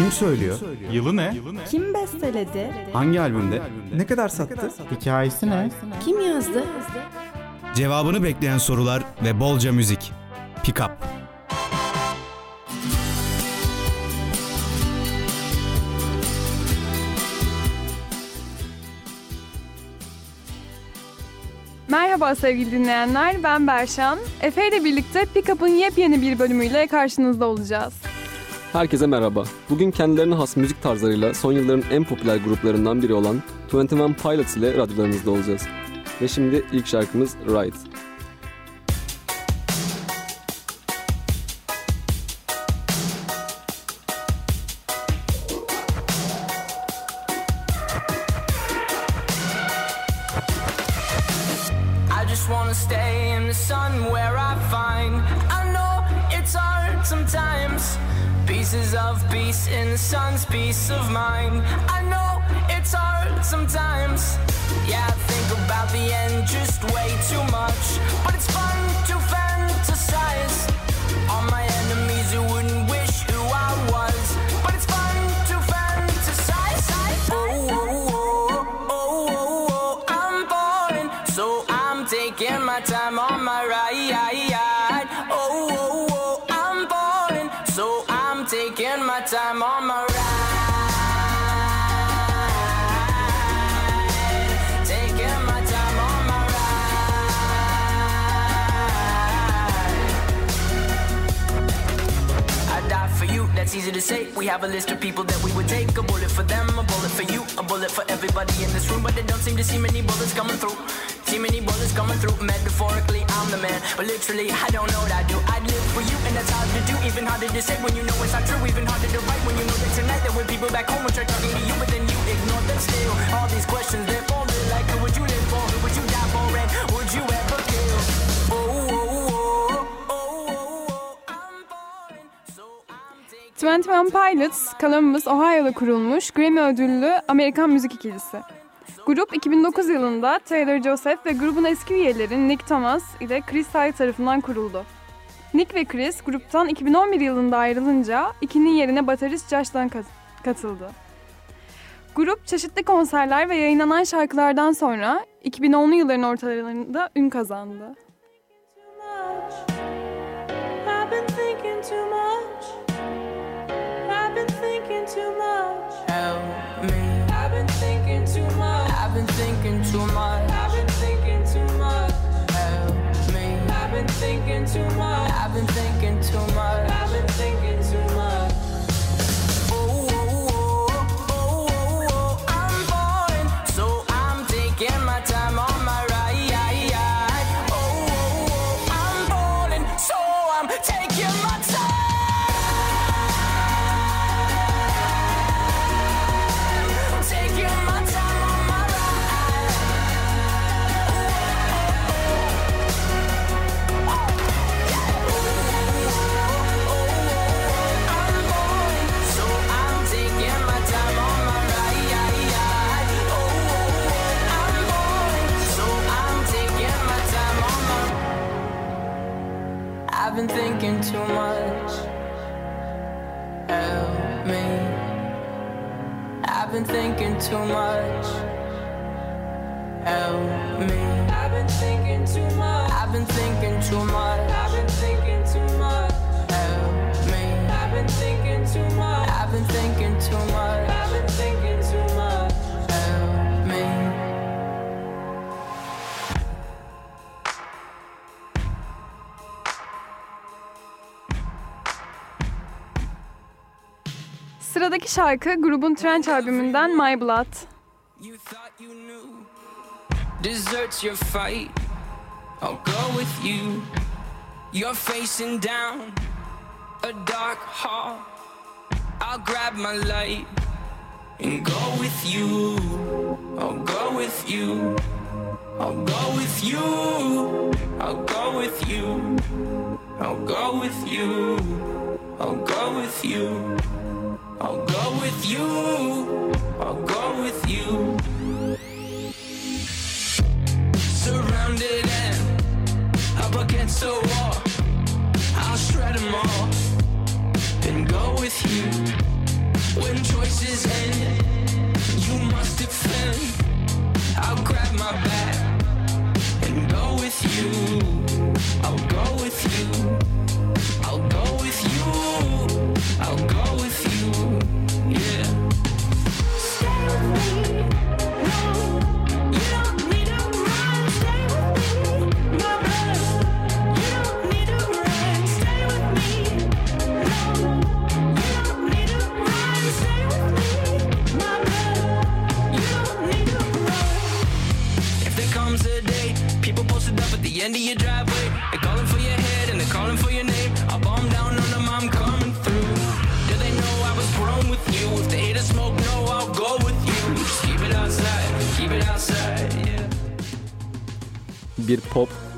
Kim söylüyor? Yılı ne? Kim besteledi? Hangi albümde? Ne kadar sattı? Hikayesi ne? Kim yazdı? Cevabını bekleyen sorular ve bolca müzik. Pick Up. Merhaba sevgili dinleyenler, ben Berşan. Efe ile birlikte Pick Up'ın yepyeni bir bölümüyle karşınızda olacağız. Herkese merhaba. Bugün kendilerine has müzik tarzlarıyla son yılların en popüler gruplarından biri olan 21 Pilots ile radyolarınızda olacağız. Ve şimdi ilk şarkımız Ride. Sun's peace of mind. I know it's hard sometimes. Yeah, I think about the end just way too much. But it's fun to that's easy to say. We have a list of people that we would take. A bullet for them, a bullet for you, a bullet for everybody in this room. But they don't seem to see many bullets coming through. See many bullets coming through. Metaphorically, I'm the man. But literally, I don't know what I do. I'd live for you, and that's hard to do. Even harder to say when you know it's not true. Even harder to write when you know that tonight there were people back home who tried talking to you, but then you ignore them still. All these questions, they're falling like who would you live for? Who would you die for? And would you ever Taking 21 Pilots, Columbus, Ohio'da kurulmuş Grammy ödüllü Amerikan müzik ikilisi. Grup 2009 yılında Taylor Joseph ve grubun eski üyeleri Nick Thomas ile Chris Ty tarafından kuruldu. Nick ve Chris gruptan 2011 yılında ayrılınca ikinin yerine baterist Josh'tan kat- katıldı. Grup çeşitli konserler ve yayınlanan şarkılardan sonra 2010'lu yılların ortalarında ün kazandı. I've been thinking too much. Too much. Help me. I've been thinking too much. I've been thinking too much. I've been thinking too much. Help me. I've been thinking too much. I've been thinking too much. I've been thinking şarkı grubun Trench albümünden My Blood. Deserts your fight. I'll go with you. You're facing down a dark hall. I'll grab my light and go with you. I'll go with you. I'll go with you. I'll go with you. I'll go with you. I'll go with you. I'll go with you. I'll go with you. Surrounded and up against the wall. I'll shred them all and go with you. When choices end, you must defend. I'll grab my bag and go with you. I'll go with you. I'll go with you. I'll go with you.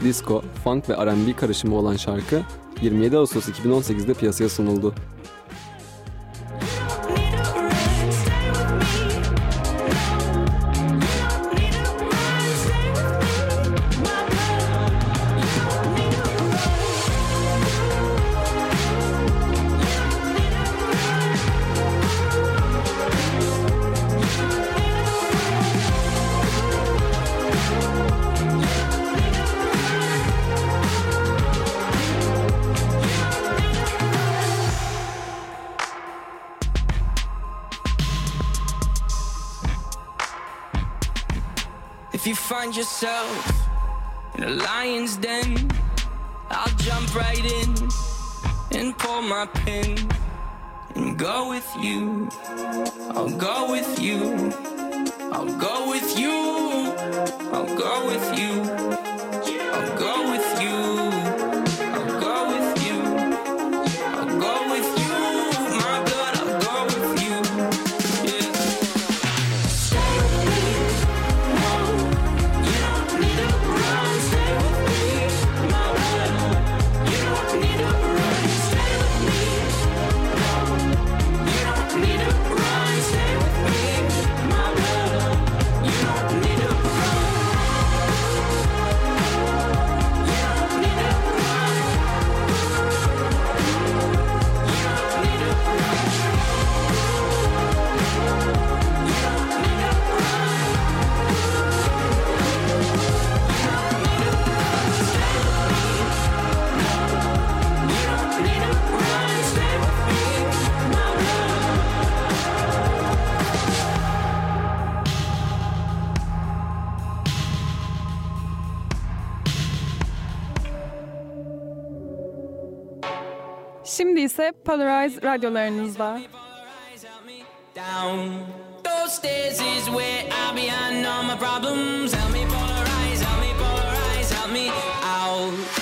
Disco, funk ve R&B karışımı olan şarkı 27 Ağustos 2018'de piyasaya sunuldu. If you find yourself in a lion's den, I'll jump right in and pull my pin and go with you. I'll go with you. I'll go with you. I'll go with you. Polarize radyolarınızda. I polarize, help me polarize, help me out.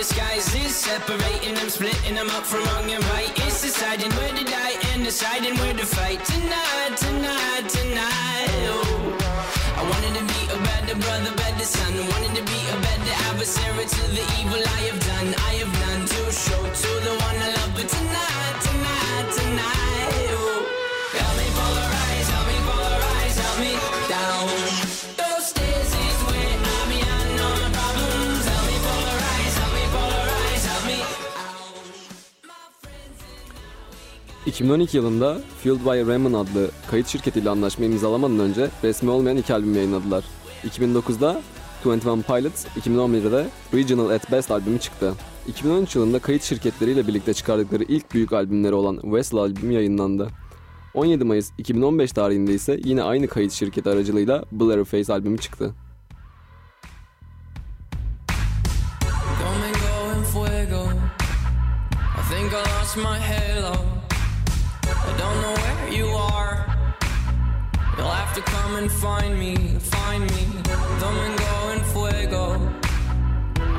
Disguises, separating them, splitting them up from wrong and right. It's deciding where to die and deciding where to fight. Tonight, tonight, tonight. Oh. Wanted to be a better brother, better son. Wanted to be a better adversary to the evil I have done. I have none to show to the one I love. But tonight, tonight, tonight. 2012 yılında Fueled by Ramen adlı kayıt şirketiyle anlaşma imzalamadan önce resmi olmayan iki albüm yayınladılar. 2009'da 21 Pilots, 2011'de de Regional at Best albümü çıktı. 2013 yılında kayıt şirketleriyle birlikte çıkardıkları ilk büyük albümleri olan Westle albümü yayınlandı. 17 Mayıs 2015 tarihinde ise yine aynı kayıt şirketi aracılığıyla Blurryface albümü çıktı. Think I lost my halo. Don't know where you are. You'll have to come and find me, find me. Domingo and fuego.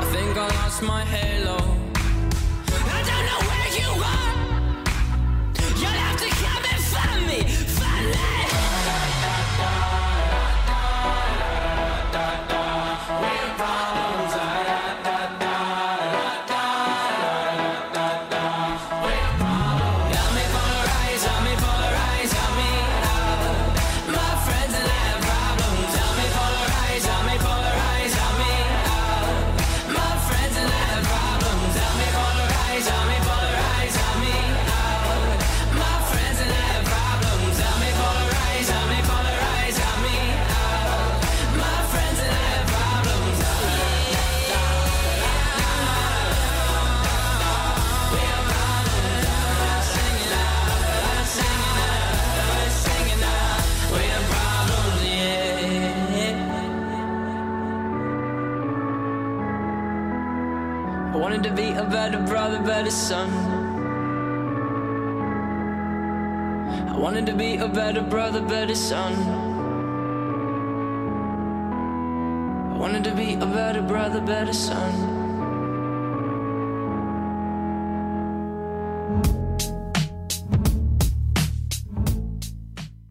I think I lost my halo. Better brother, better son. I wanted to be a better brother, better son. I wanted to be a better brother, better son.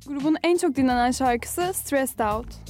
Grubun en çok dinlenen şarkısı Stressed Out.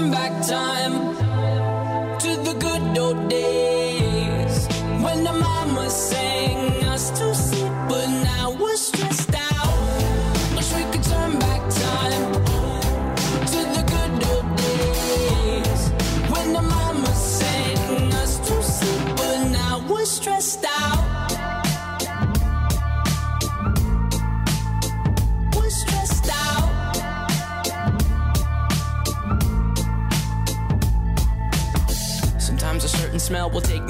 turn back time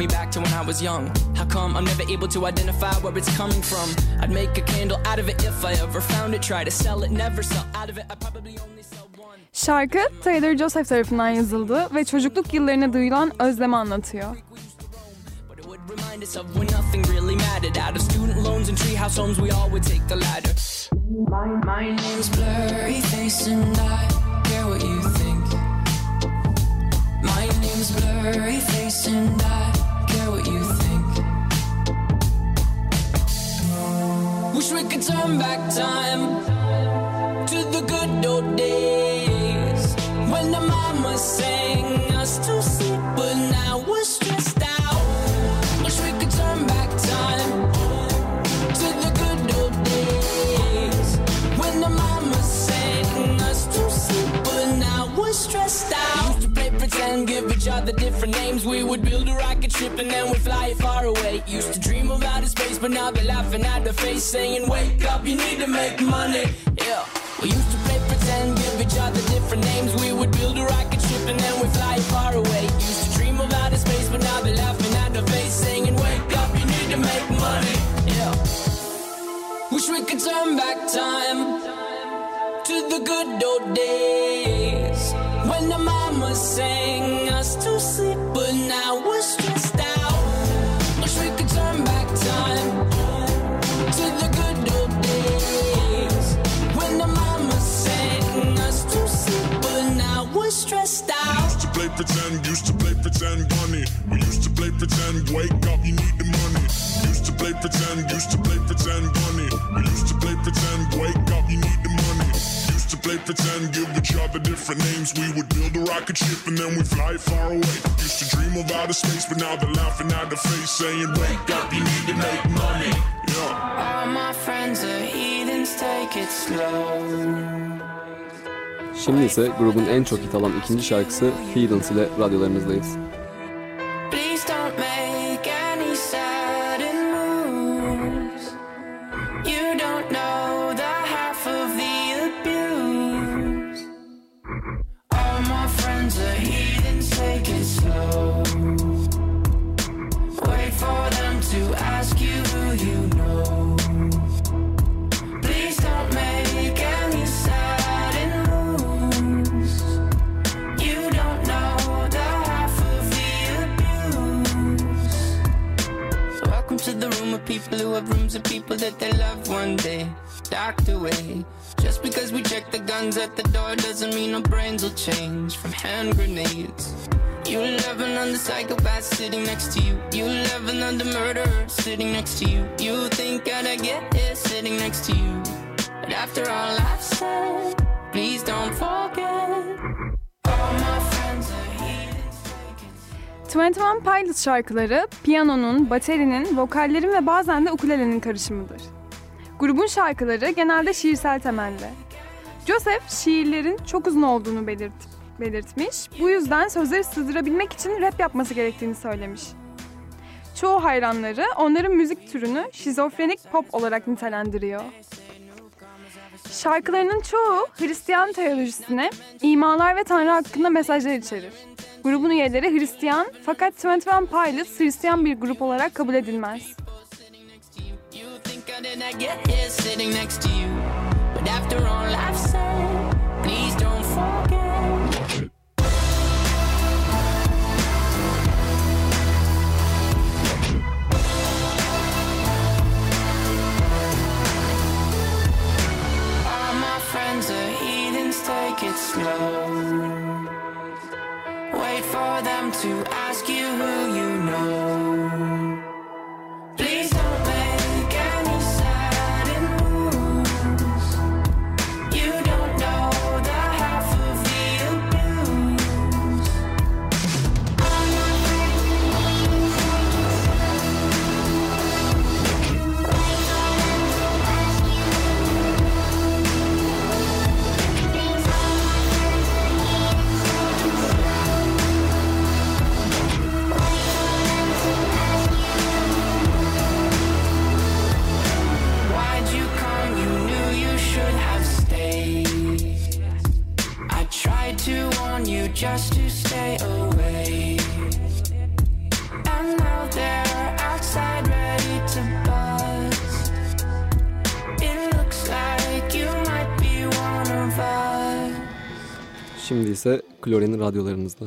me back to when I was young. How come I'm never able to identify where it's coming from? I'd make a candle out of it if I ever found it. Try to sell it, never sell out of it. I probably only sell one. Şarkı Taylor Joseph tarafından yazıldı ve çocukluk yıllarına duyulan özlemi anlatıyor. Remind us of when nothing really mattered. Out of student loans and treehouse homes, we all would take the ladder. My, my name's Blurry Face and I care what you think. My name's Blurry Face and I Wish we could turn back time to the good old days when the mama sang us to sleep, but now we're stressed out. Wish we could turn back time to the good old days when the mama sang us to sleep, but now we're stressed out. Pretend, give each other different names. We would build a rocket ship and then we'd fly it far away. Used to dream of outer space, but now they're laughing at the face, saying, Wake up, you need to make money. Yeah. We used to play pretend, give each other different names. We would build a rocket ship and then we'd fly it far away. Used to dream of outer space, but now they're laughing at the face, saying, Wake up, you need to make money. Yeah. Wish we could turn back time to the good old days when the mama sang pretend, used to play pretend bunny. We used to play pretend, wake up, you need the money. Used to play pretend, used to play pretend bunny. We used to play pretend, wake up, you need the money. Used to play pretend, give each other different names. We would build a rocket ship and then we fly far away. Used to dream of outer space, but now they're laughing at the face, saying, Wake up, you need to make money. Yeah. All my friends are heathens, take it slow. Şimdi ise grubun en çok hit alan ikinci şarkısı Heathens ile radyolarınızdayız. That they love one day docked away. Just because we check the guns at the door doesn't mean our brains will change from hand grenades. You love another psychopath sitting next to you. You love another murderer sitting next to you. You think I'd get here sitting next to you. But after all I've said, please don't forget. Heathens. 21 Pilots şarkıları piyanonun, baterinin, vokallerin ve bazen de ukulelenin karışımıdır. Grubun şarkıları genelde şiirsel temelli. Joseph şiirlerin çok uzun olduğunu belirt belirtmiş. Bu yüzden sözleri sığdırabilmek için rap yapması gerektiğini söylemiş. Çoğu hayranları onların müzik türünü şizofrenik pop olarak nitelendiriyor. Şarkılarının çoğu Hristiyan teolojisine, imalar ve Tanrı hakkında mesajlar içerir. Grubun üyeleri Hristiyan fakat Twenty One Pilots Hristiyan bir grup olarak kabul edilmez. Take it slow. To ask you who ise Klorin radyolarınızda.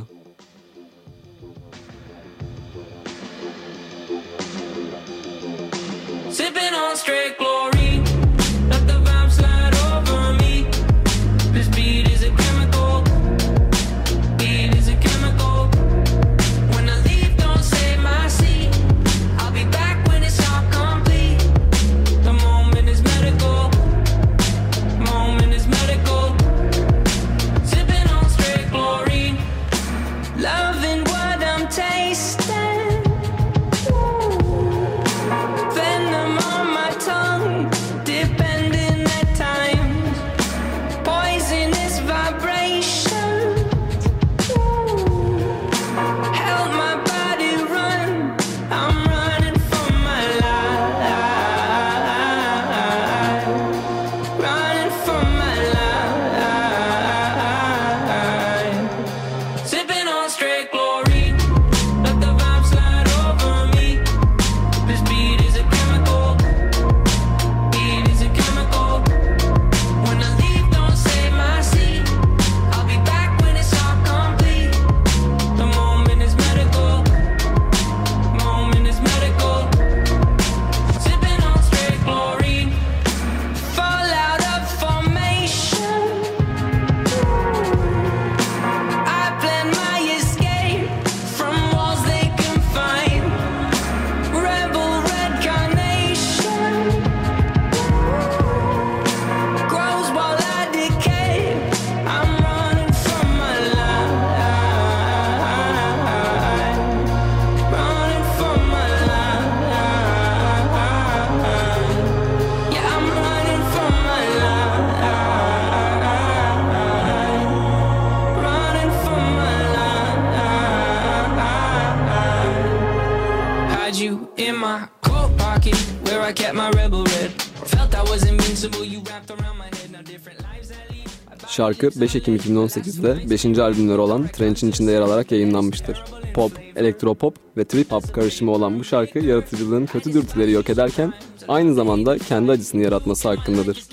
Şarkı 5 Ekim 2018'de 5. albümleri olan Trench'in içinde yer alarak yayınlanmıştır. Pop, elektropop ve trip hop karışımı olan bu şarkı yaratıcılığın kötü dürtüleri yok ederken aynı zamanda kendi acısını yaratması hakkındadır.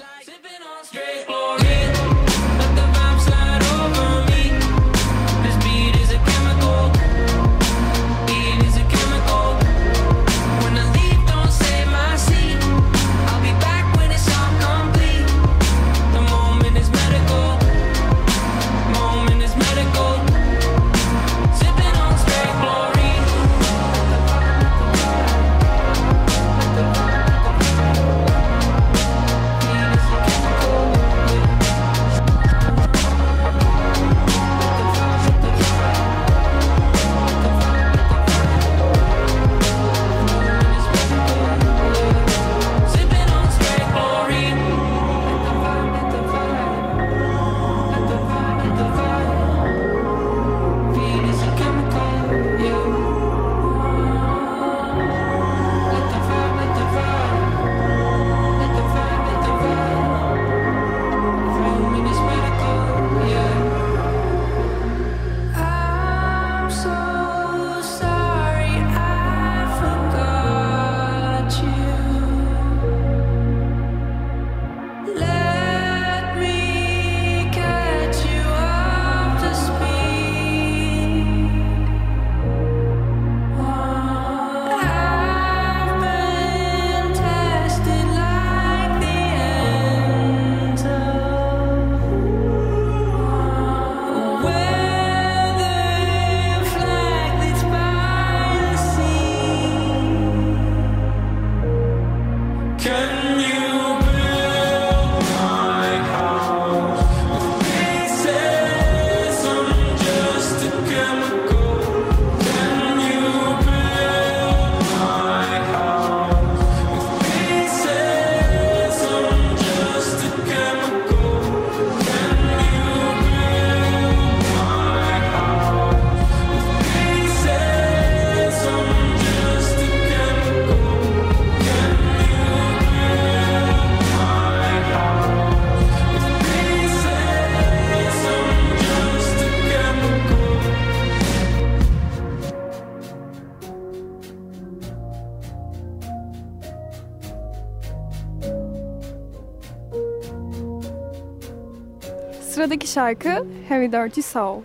Şarkı Heavy Dirty Soul.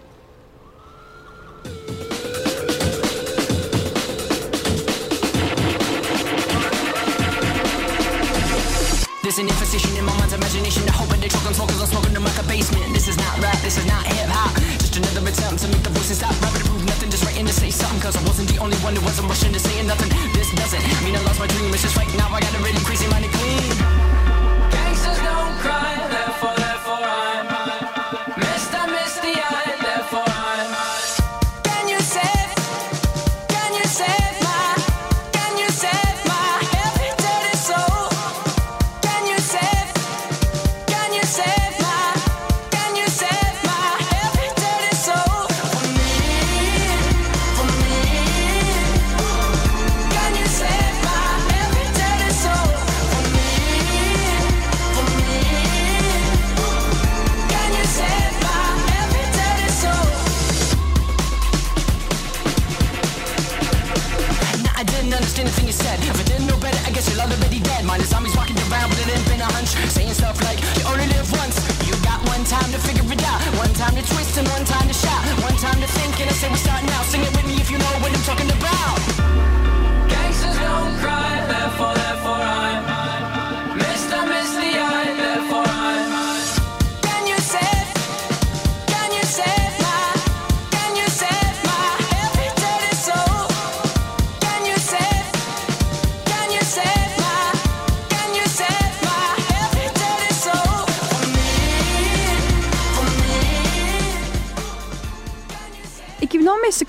There's an infestation in my mind's imagination. The hope they choke on I'm smoking like a basement. This is not rap, this is not hip hop. Just another attempt to make the voices stop rapping to prove nothing. Just writing to say something, cause I wasn't the only one who wasn't rushing to saying nothing. This doesn't mean I lost my dream, it's just right now I got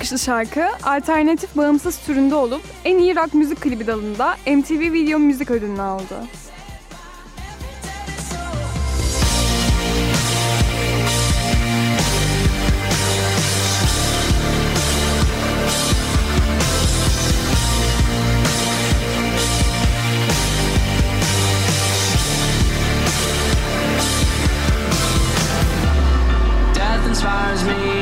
çıkışlı şarkı alternatif bağımsız türünde olup en iyi rock müzik klibi dalında MTV Video Müzik ödülünü aldı. Me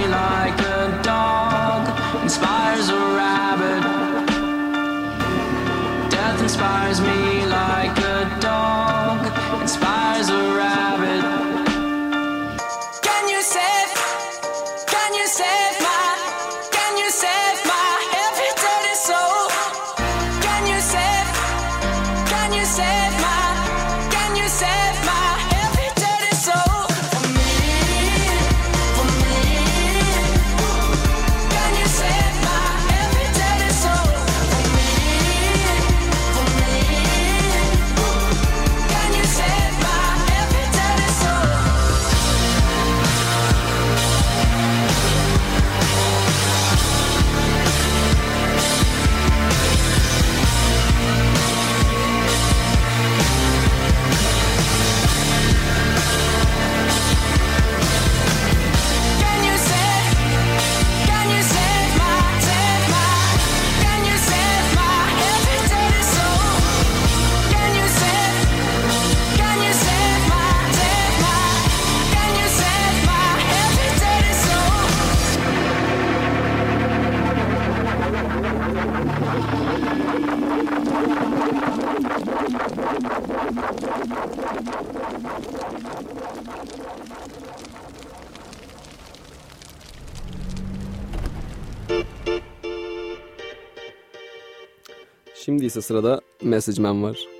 İse sırada Message var.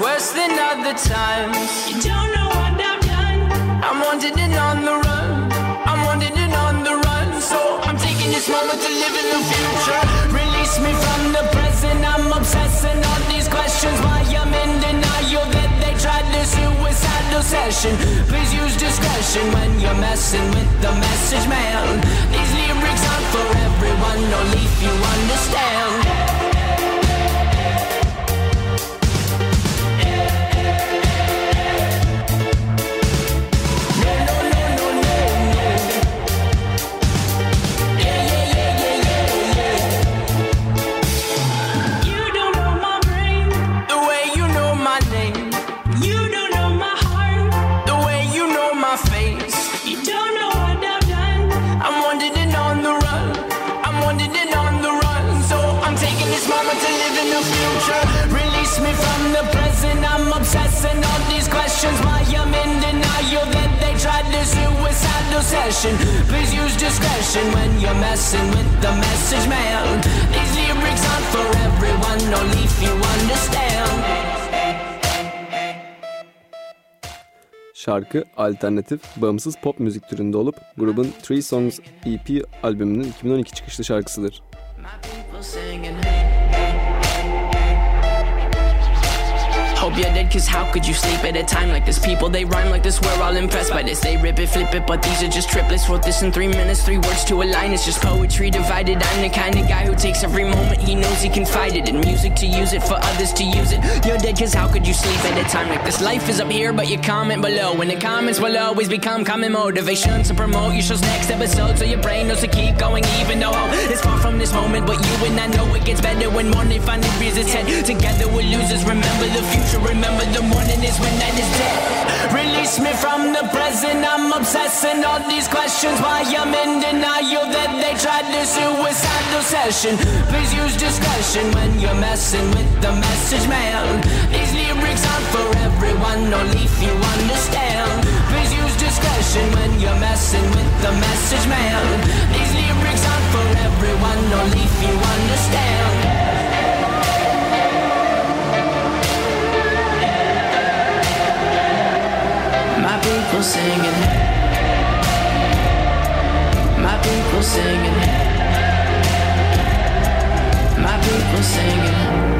Worse than other times. You don't know what I've done. I'm wanted and on the run. I'm wanted and on the run. So I'm taking this moment to live in the future. Release me from the present. I'm obsessing on these questions. Why I'm in denial that they tried this suicidal session. Please use discretion when you're messing with the message man. These lyrics aren't for everyone. No leaf, you understand. Suicidal session. Please use discretion when you're messing with the message, man. These lyrics aren't for everyone, only if you understand. Şarkı alternatif, bağımsız pop müzik türünde olup grubun Three Songs EP albümünün 2012 çıkışlı şarkısıdır. My people singing. Hope you're dead, cause how could you sleep at a time like this? People, they rhyme like this, we're all impressed by this. They rip it, flip it, but these are just triplets. Wrote this in three minutes, three words to a line. It's just poetry divided. I'm the kind of guy who takes every moment he knows he it. And music to use it, for others to use it. You're dead, cause how could you sleep at a time like this? Life is up here, but you comment below. And the comments will always become common motivation to promote your show's next episode. So your brain knows to keep going, even though it's far from this moment. But you and I know it gets better when morning finally rears its head. Together we're losers. Remember the future, remember the morning is when night is dead. Release me from the present. I'm obsessing on these questions. Why I'm in denial that they tried to suicidal session. Please use discretion when you're messing with the message, man. These lyrics aren't for everyone, only if you understand. Please use discretion when you're messing with the message, man. These lyrics aren't for everyone, only if you understand. People singing. My people singing. My people singing.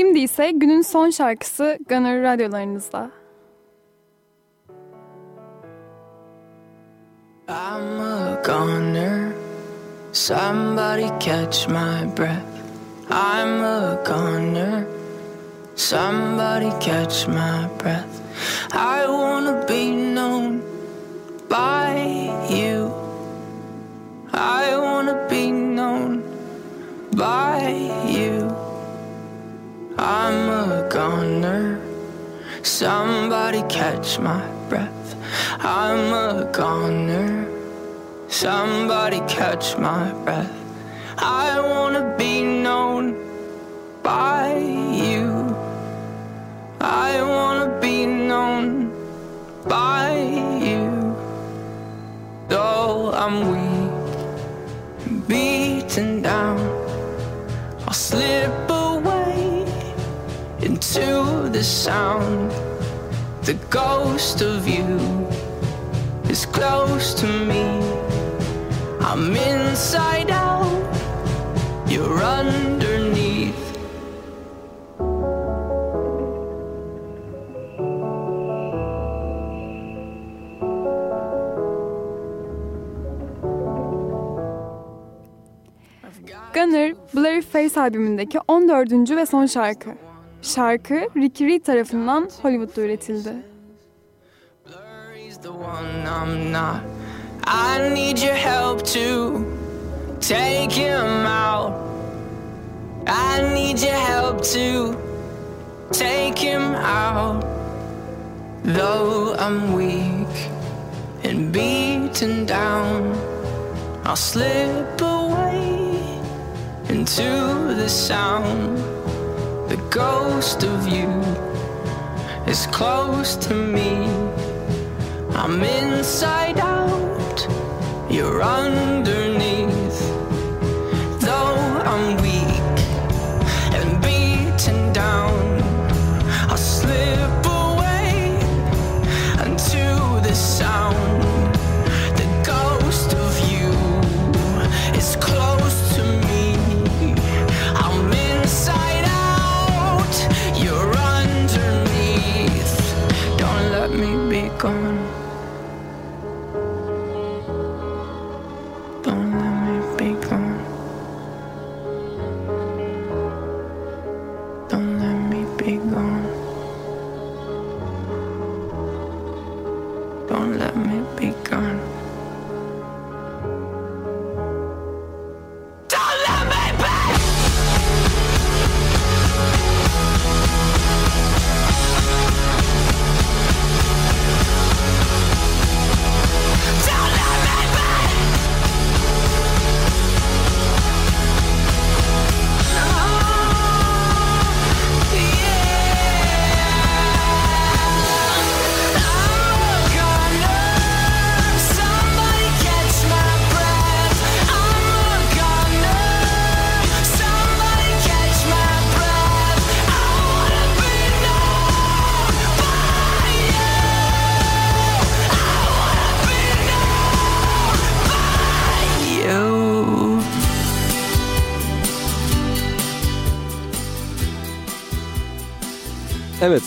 Şimdi ise günün son şarkısı Gunner radyolarınızda. I'm a goner. Somebody catch my breath. I'm a goner. Somebody catch my breath. I wanna be Somebody catch my breath. I'm a goner. Somebody catch my breath. I wanna be known by into the sound. The ghost of you is close to me. I'm inside out, you're underneath. Goner, Blurry Face albümündeki 14. ve son şarkı. Şarkı Ricky Reed tarafından Hollywood'da üretildi. Take him out. Though I'm weak and beaten down, I'll slip away into the sound. The ghost of you is close to me. I'm inside out,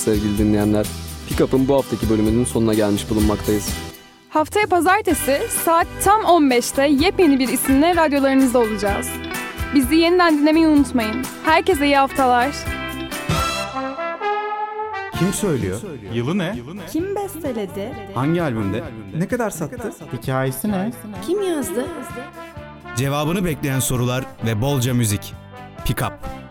sevgili dinleyenler, Pick Up'ın bu haftaki bölümünün sonuna gelmiş bulunmaktayız. Haftaya pazartesi saat tam 15'te yepyeni bir isimle radyolarınızda olacağız. Bizi yeniden dinlemeyi unutmayın. Herkese iyi haftalar. Kim söylüyor? Yılı ne? Kim besteledi? Hangi albümde? Ne kadar sattı? Hikayesi ne? Kim yazdı? Cevabını bekleyen sorular ve bolca müzik. Pick Up.